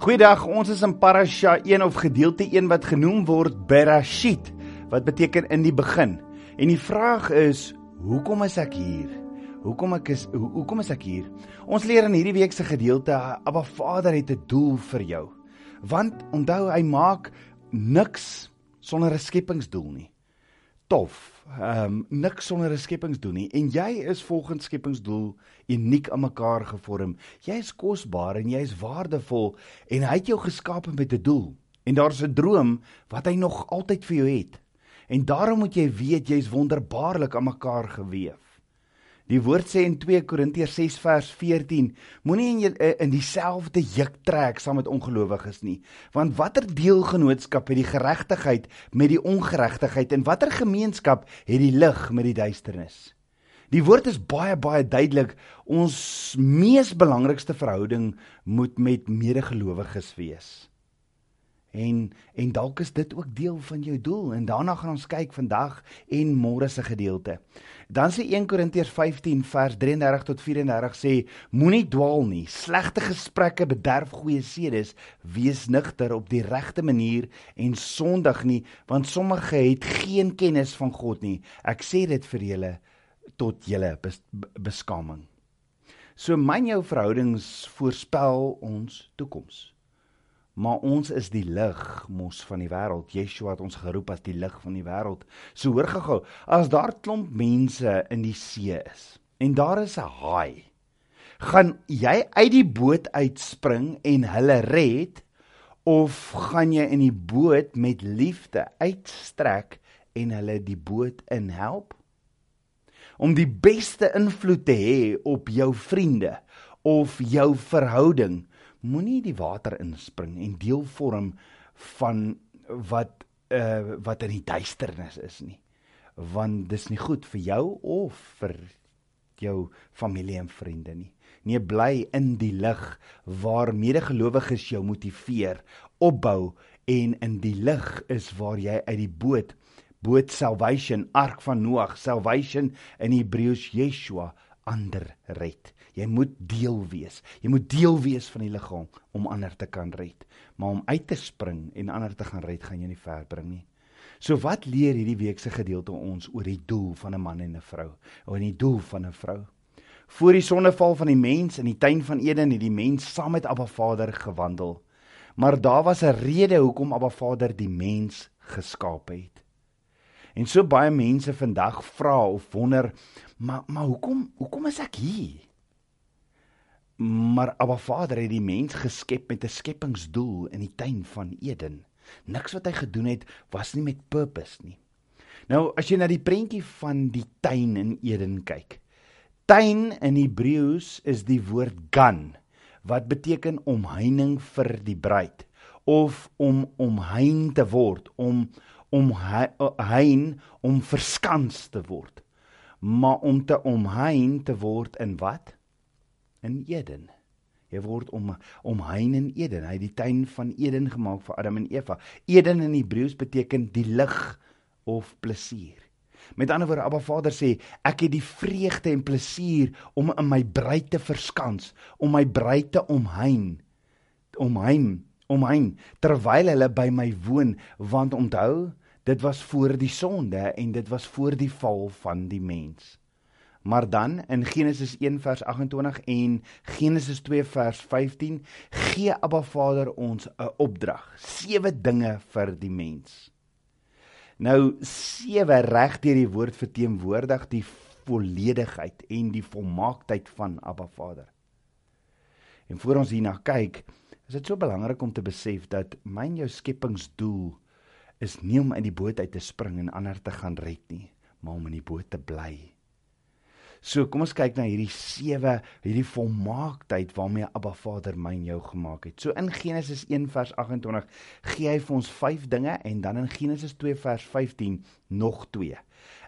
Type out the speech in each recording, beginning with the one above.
Goeiedag, ons is in Parasha 1 of gedeelte 1 wat genoem word Berashit, wat beteken in die begin. En die vraag is, hoekom is ek hier? Hoekom ek is ho hoekom is ek hier? Ons leer in hierdie week se gedeelte, Abba Vader het 'n doel vir jou. Want onthou hy maak niks sonder 'n skepingsdoel nie. Tof ehm um, niks sonder 'n skepingsdoel nie en jy is volgens skepingsdoel uniek aan mekaar gevorm. Jy is kosbaar en jy is waardevol en hy het jou geskaap met 'n doel. En daar's 'n droom wat hy nog altyd vir jou het. En daarom moet jy weet jy's wonderbaarlik aan mekaar gewewe. Die woord sê in 2 Korintiërs 6 vers 14: Moenie in eh, in dieselfde juk trek saam met ongelowiges nie, want watter deelgenootskap het die geregtigheid met die ongeregtigheid en watter gemeenskap het die lig met die duisternis? Die woord is baie baie duidelik. Ons mees belangrikste verhouding moet met medegelowiges wees. En en dalk is dit ook deel van jou doel en daarna gaan ons kyk vandag en môre se gedeelte. Dan sê 1 Korintiërs 15 vers 33 tot 34 sê moenie dwaal nie. Slegte gesprekke bederf goeie sedes. Wees nugter op die regte manier en sondig nie, want sommige het geen kennis van God nie. Ek sê dit vir julle tot julle bes beskaming. So myn jou verhoudings voorspel ons toekoms maar ons is die lig mos van die wêreld. Yeshua het ons geroep as die lig van die wêreld. So hoor gou-gou, as daar klomp mense in die see is en daar is 'n haai, gaan jy uit die boot uitspring en hulle red of gaan jy in die boot met liefde uitstrek en hulle die boot inhelp? Om die beste invloed te hê op jou vriende of jou verhouding moenie die water inspring en deel vorm van wat uh wat in die duisternis is nie. Want dis nie goed vir jou of vir jou familie en vriende nie. Nee bly in die lig waar medegelowiges jou motiveer opbou en in die lig is waar jy uit die boot boot salvation ark van Noag salvation in Hebreëus Yeshua ander red. Jy moet deel wees. Jy moet deel wees van die liggaam om ander te kan red. Maar om uit te spring en ander te gaan red, gaan jy nie ver bring nie. So wat leer hierdie week se gedeelte ons oor die doel van 'n man en 'n vrou? Oor die doel van 'n vrou. Voor die sonneval van die mens in die tuin van Eden het die mens saam met Abba Vader gewandel. Maar daar was 'n rede hoekom Abba Vader die mens geskaap het. En so baie mense vandag vra of wonder, maar maar hoekom hoekom is ek hier? Maar Abba Vader het die mens geskep met 'n skepingsdoel in die tuin van Eden. Niks wat hy gedoen het was nie met purpose nie. Nou as jy na die prentjie van die tuin in Eden kyk. Tuin in Hebreëus is die woord gan wat beteken omheining vir die bruid of om omhein te word om om hein om verskans te word maar om te omhein te word in wat? In Eden. Jy word om omhein in Eden. Hy het die tuin van Eden gemaak vir Adam en Eva. Eden in Hebreëus beteken die lig of plesier. Met ander woorde Abba Vader sê ek het die vreugde en plesier om in my bruid te verskans om my bruid te omhein omhein omhein terwyl hulle by my woon. Want onthou Dit was voor die sonde en dit was voor die val van die mens. Maar dan in Genesis 1 vers 28 en Genesis 2 vers 15 gee Abba Vader ons 'n opdrag, sewe dinge vir die mens. Nou sewe reg deur die woord verteenwoordig die volledigheid en die volmaaktheid van Abba Vader. En voor ons hierna kyk, is dit so belangrik om te besef dat myn jou skepingsdoel is nie om in die boot uit te spring en ander te gaan red nie, maar om in die boot te bly. So kom ons kyk na hierdie sewe, hierdie volmaaktheid waarmee Abba Vader my en jou gemaak het. So in Genesis 1 vers 28 gee hy vir ons 5 dinge en dan in Genesis 2 vers 15 nog 2.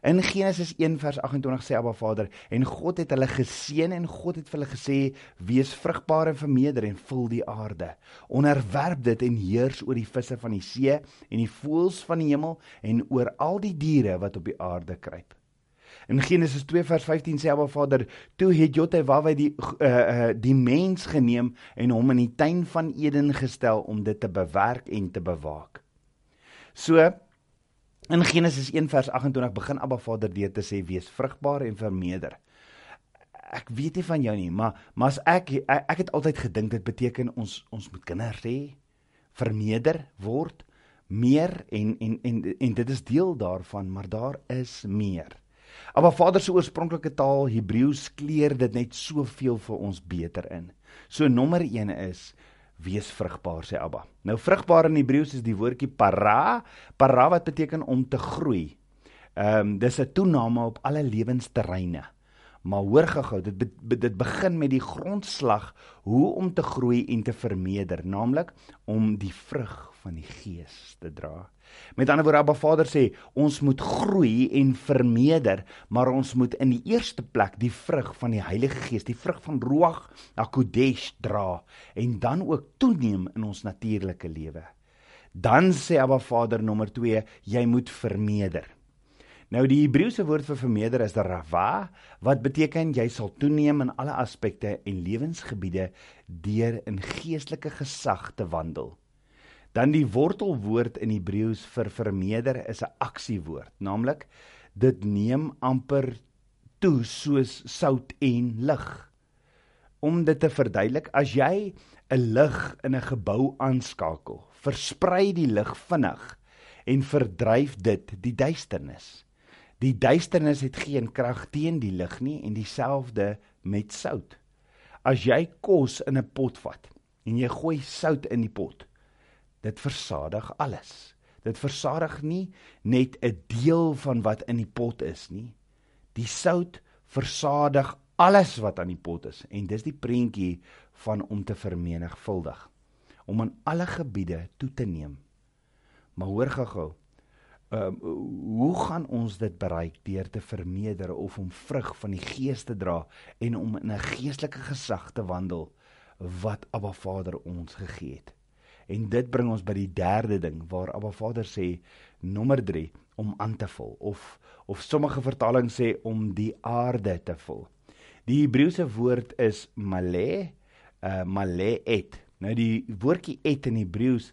In Genesis 1 vers 28 sê Abba Vader en God het hulle geseën en God het vir hulle gesê wees vrugbaar en vermeerder en vul die aarde. Onderwerp dit en heers oor die visse van die see en die voëls van die hemel en oor al die diere wat op die aarde kruip. In Genesis 2 vers 15 sê Abba Vader, toe het Jotewawwe die uh, uh, die mens geneem en hom in die tuin van Eden gestel om dit te bewerk en te bewaak. So in Genesis 1 vers 28 begin Abba Vader deur te sê wees vrugbaar en vermeerder. Ek weet nie van jou nie, maar maar as ek ek, ek het altyd gedink dit beteken ons ons moet kinders hê, vermeerder word meer en en en en dit is deel daarvan, maar daar is meer. Maar Vader se oorspronklike taal Hebreëus kleur dit net soveel vir ons beter in. So nommer 1 is wees vrugbaar sê Abba. Nou vrugbaar in Hebreëus is die woordjie para, para wat beteken om te groei. Ehm um, dis 'n toename op alle lewensterreine. Maar hoor gou, dit be, dit begin met die grondslag hoe om te groei en te vermeerder, naamlik om die vrug van die Gees te dra. Met ander woorde, Abba Vader sê, ons moet groei en vermeerder, maar ons moet in die eerste plek die vrug van die Heilige Gees, die vrug van Ruach HaKodesh dra en dan ook toeneem in ons natuurlike lewe. Dan sê Abba Vader nommer 2, jy moet vermeerder. Nou die Hebreëse woord vir vermeerder is rava wat beteken jy sal toeneem in alle aspekte en lewensgebiede deur in geestelike gesag te wandel. Dan die wortelwoord in Hebreëus vir vermeerder is 'n aksiewoord, naamlik dit neem amper toe soos sout en lig. Om dit te verduidelik, as jy 'n lig in 'n gebou aanskakel, versprei die lig vinnig en verdryf dit die duisternis. Die duisternis het geen krag teen die lig nie en dieselfde met sout. As jy kos in 'n pot vat en jy gooi sout in die pot, dit versadig alles. Dit versadig nie net 'n deel van wat in die pot is nie. Die sout versadig alles wat aan die pot is en dis die prentjie van om te vermenigvuldig om aan alle gebiede toe te neem. Maar hoor gou-gou, Ehm uh, hoe gaan ons dit bereik deur te vermeerder of om vrug van die Gees te dra en om in 'n geestelike gesag te wandel wat Abba Vader ons gegee het. En dit bring ons by die derde ding waar Abba Vader sê nommer 3 om aan te vul of of sommige vertalings sê om die aarde te vul. Die Hebreëse woord is male, uh male et. Nou die woordjie et in Hebreëus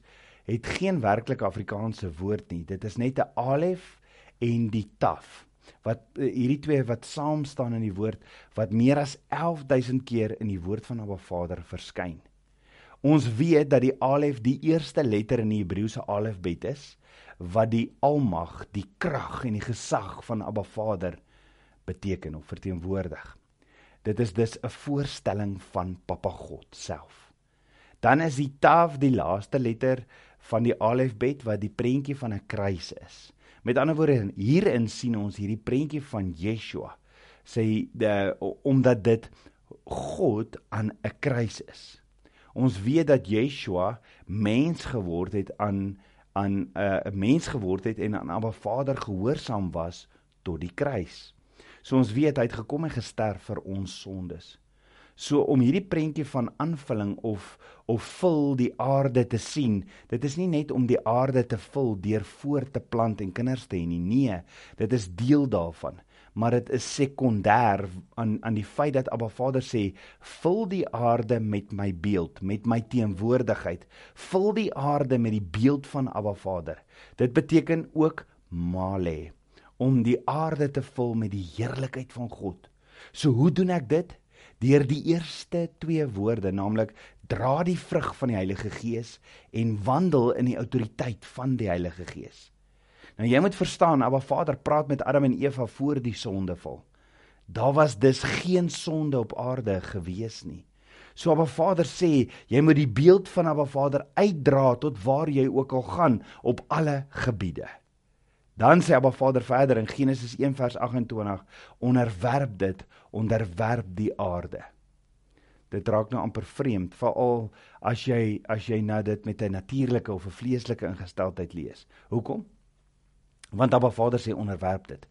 het geen werklike Afrikaanse woord nie. Dit is net 'n alef en die taf. Wat eh, hierdie twee wat saam staan in die woord wat meer as 11000 keer in die woord van Abba Vader verskyn. Ons weet dat die alef die eerste letter in die Hebreëse alfabet is wat die almag, die krag en die gesag van Abba Vader beteken of verteenwoordig. Dit is dus 'n voorstelling van Papa God self. Dan is die taf die laaste letter van die alfabet wat die prentjie van 'n kruis is. Met ander woorde, hierin sien ons hierdie prentjie van Yeshua. Sê die omdat dit God aan 'n kruis is. Ons weet dat Yeshua mens geword het aan aan 'n uh, mens geword het en aan Abba Vader gehoorsaam was tot die kruis. So ons weet hy het gekom en gesterf vir ons sondes. So om hierdie prentjie van aanvulling of of vul die aarde te sien, dit is nie net om die aarde te vul deur voort te plant en kinders te hê nie. Nee, dit is deel daarvan, maar dit is sekondêr aan aan die feit dat Abba Vader sê, "Vul die aarde met my beeld, met my teenwoordigheid. Vul die aarde met die beeld van Abba Vader." Dit beteken ook male om die aarde te vul met die heerlikheid van God. So hoe doen ek dit? Deur die eerste twee woorde, naamlik dra die vrug van die Heilige Gees en wandel in die autoriteit van die Heilige Gees. Nou jy moet verstaan, Abba Vader praat met Adam en Eva voor die sondeval. Daar was dus geen sonde op aarde gewees nie. So Abba Vader sê, jy moet die beeld van Abba Vader uitdra tot waar jy ook al gaan op alle gebiede. Dan sê Abba Vader verder in Genesis 1 vers 28: "Onderwerp dit, onderwerp die aarde." Dit raak nou amper vreemd, veral as jy as jy nou dit met 'n natuurlike of 'n vleeslike ingesteldheid lees. Hoekom? Want Abba Vader sê onderwerp dit.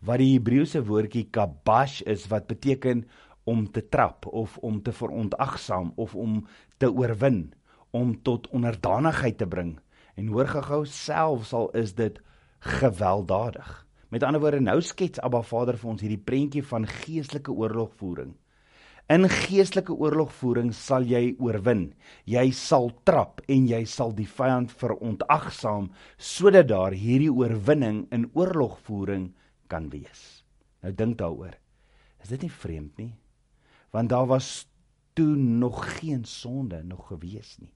Wat die Hebreëse woordjie kabash is wat beteken om te trap of om te verontagsaam of om te oorwin, om tot onderdanigheid te bring. En hoor gou-gou selfs al is dit gewelddadig. Met ander woorde, nou skets Abba Vader vir ons hierdie prentjie van geestelike oorlogvoering. In geestelike oorlogvoering sal jy oorwin. Jy sal trap en jy sal die vyand verontagsaam sodat daar hierdie oorwinning in oorlogvoering kan wees. Nou dink daaroor. Is dit nie vreemd nie? Want daar was toe nog geen sonde nog gewees nie.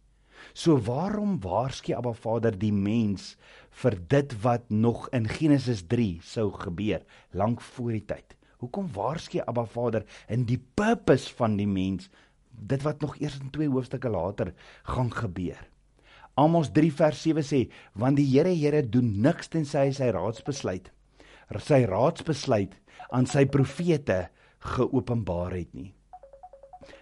So waarom waarsku Abba Vader die mens vir dit wat nog in Genesis 3 sou gebeur lank voor die tyd? Hoekom waarsku Abba Vader in die purpose van die mens dit wat nog eers in twee hoofstukke later gaan gebeur? Amos 3 vers 7 sê want die Here Here doen niks tensy hy sy raadsbesluit sy raadsbesluit aan sy profete geopenbaar het nie.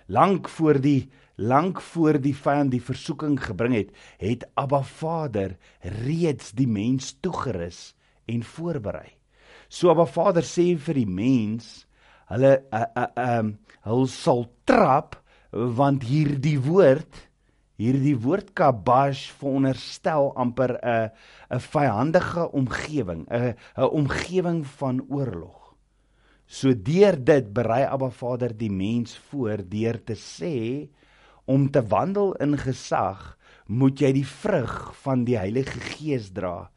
Lank voor die lank voor die vyand die versoeking gebring het, het Abba Vader reeds die mens toegerus en voorberei. So Abba Vader sê vir die mens, hulle uh, uh, um hulle sal trap want hierdie woord hierdie woord kabash veronderstel amper 'n 'n vyandige omgewing, 'n 'n omgewing van oorlog. So deur dit berei Abba Vader die mens voor deur te sê om te wandel in gesag moet jy die vrug van die Heilige Gees dra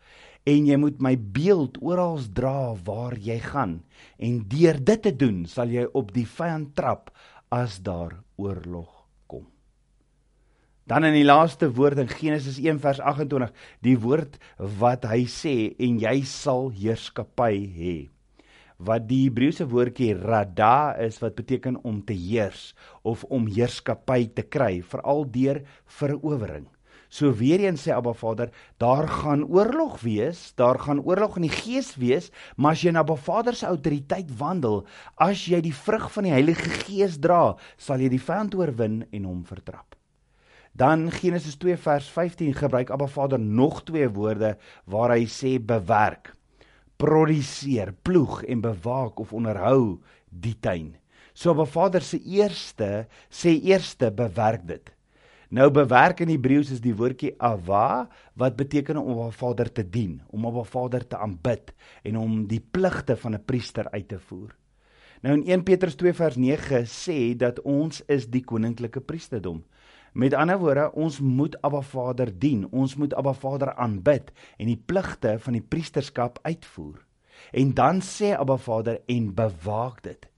en jy moet my beeld oral dra waar jy gaan en deur dit te doen sal jy op die vyand trap as daar oorlog kom. Dan in die laaste woord in Genesis 1 vers 28, die woord wat hy sê en jy sal heerskappy hê. Wat die Hebreëse woordjie rada is wat beteken om te heers of om heerskappy te kry, veral deur verowering. So weer eens sê Abba Vader, daar gaan oorlog wees, daar gaan oorlog in die gees wees, maar as jy na Abba Vader se autoriteit wandel, as jy die vrug van die Heilige Gees dra, sal jy die vyand oorwin en hom vertrap. Dan Genesis 2 vers 15 gebruik Abba Vader nog twee woorde waar hy sê bewerk, produseer, ploeg en bewaak of onderhou die tuin. So Abba Vader se eerste sê eerste bewerk dit. Nou bewerk in Hebreëus is die woordjie ava wat beteken om op Vader te dien, om op Vader te aanbid en om die pligte van 'n priester uit te voer. Nou in 1 Petrus 2 vers 9 sê dat ons is die koninklike priesterdom. Met ander woorde, ons moet Abba Vader dien, ons moet Abba Vader aanbid en die pligte van die priesterskap uitvoer. En dan sê Abba Vader en bewaak dit.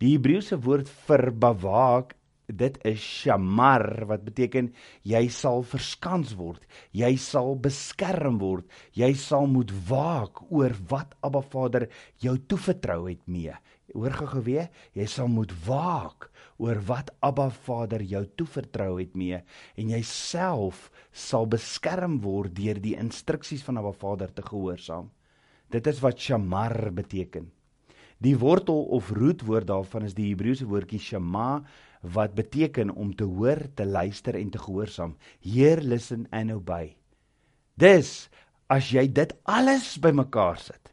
Die Hebreëse woord vir bewaak dit is shamar wat beteken jy sal verskans word jy sal beskerm word jy sal moet waak oor wat Abba Vader jou toevertrou het mee hoor gou weer jy sal moet waak oor wat Abba Vader jou toevertrou het mee en jy self sal beskerm word deur die instruksies van Abba Vader te gehoorsaam dit is wat shamar beteken die wortel of roetwoord daarvan is die Hebreëse woordjie shema wat beteken om te hoor, te luister en te gehoorsaam. Hear, listen and obey. Dis as jy dit alles bymekaar sit.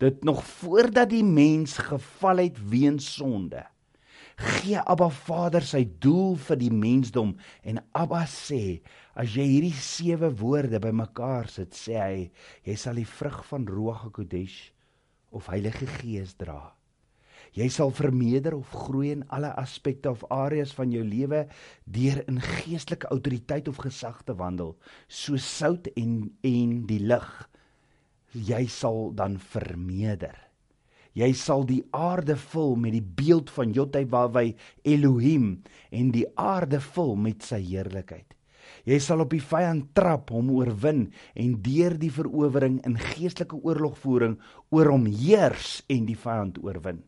Dit nog voordat die mens geval het weens sonde. Gee Abba Vader sy doel vir die mensdom en Abba sê as jy hierdie sewe woorde bymekaar sit, sê hy jy sal die vrug van Ruach HaKodesh of Heilige Gees dra. Jy sal vermeerder of groei in alle aspekte of areas van jou lewe deur in geestelike autoriteit of gesag te wandel, so sout en en die lig. Jy sal dan vermeerder. Jy sal die aarde vul met die beeld van Jotaiwawe Elohim en die aarde vul met sy heerlikheid. Jy sal op die vyand trap, hom oorwin en deur die verowering in geestelike oorlogvoering oor hom heers en die vyand oorwin.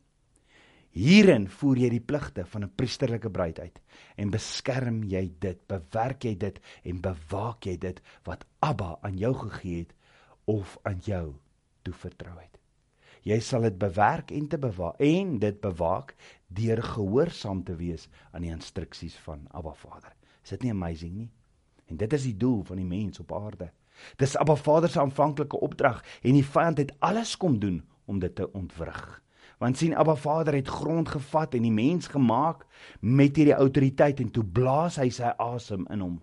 Hierin voer jy die pligte van 'n priesterlike bruid uit en beskerm jy dit, bewerk jy dit en bewaak jy dit wat Abba aan jou gegee het of aan jou toevertrou het. Jy sal dit bewerk en te bewaak en dit bewaak deur gehoorsaam te wees aan die instruksies van Abba Vader. Is dit nie amazing nie? En dit is die doel van die mens op aarde. Dis Abba Vader se aanvanklike opdrag en die vyand het alles kom doen om dit te ontwrig want sien Abba Vader het grond gevat en die mens gemaak met hierdie autoriteit en toe blaas hy sy asem in hom.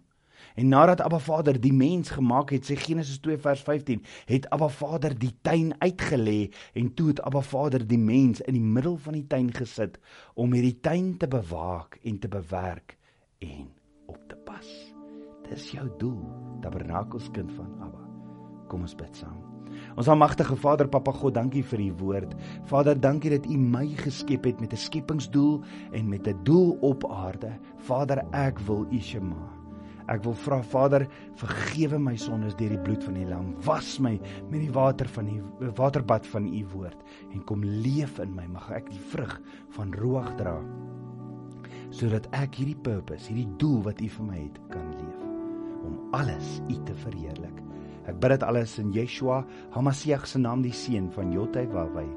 En nadat Abba Vader die mens gemaak het, sê Genesis 2 vers 15, het Abba Vader die tuin uitgelê en toe het Abba Vader die mens in die middel van die tuin gesit om hierdie tuin te bewaak en te bewerk en op te pas. Dis jou doel, tabernakelskind van Abba. Kom ons bid saam. Ons almagtige Vader, Papa God, dankie vir u woord. Vader, dankie dat u my geskep het met 'n skepingsdoel en met 'n doel op aarde. Vader, ek wil u Shema. Ek wil vra Vader, vergewe my sondes deur die bloed van die lam. Was my met die water van die waterbad van u woord en kom leef in my. Mag ek die vrug van Ruach dra sodat ek hierdie purpose, hierdie doel wat u vir my het, kan leef om alles u te verheerlik. Ek bid dit alles in Yeshua HaMashiach se naam, die seun van Jotai Wawai.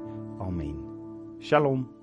Amen. Shalom.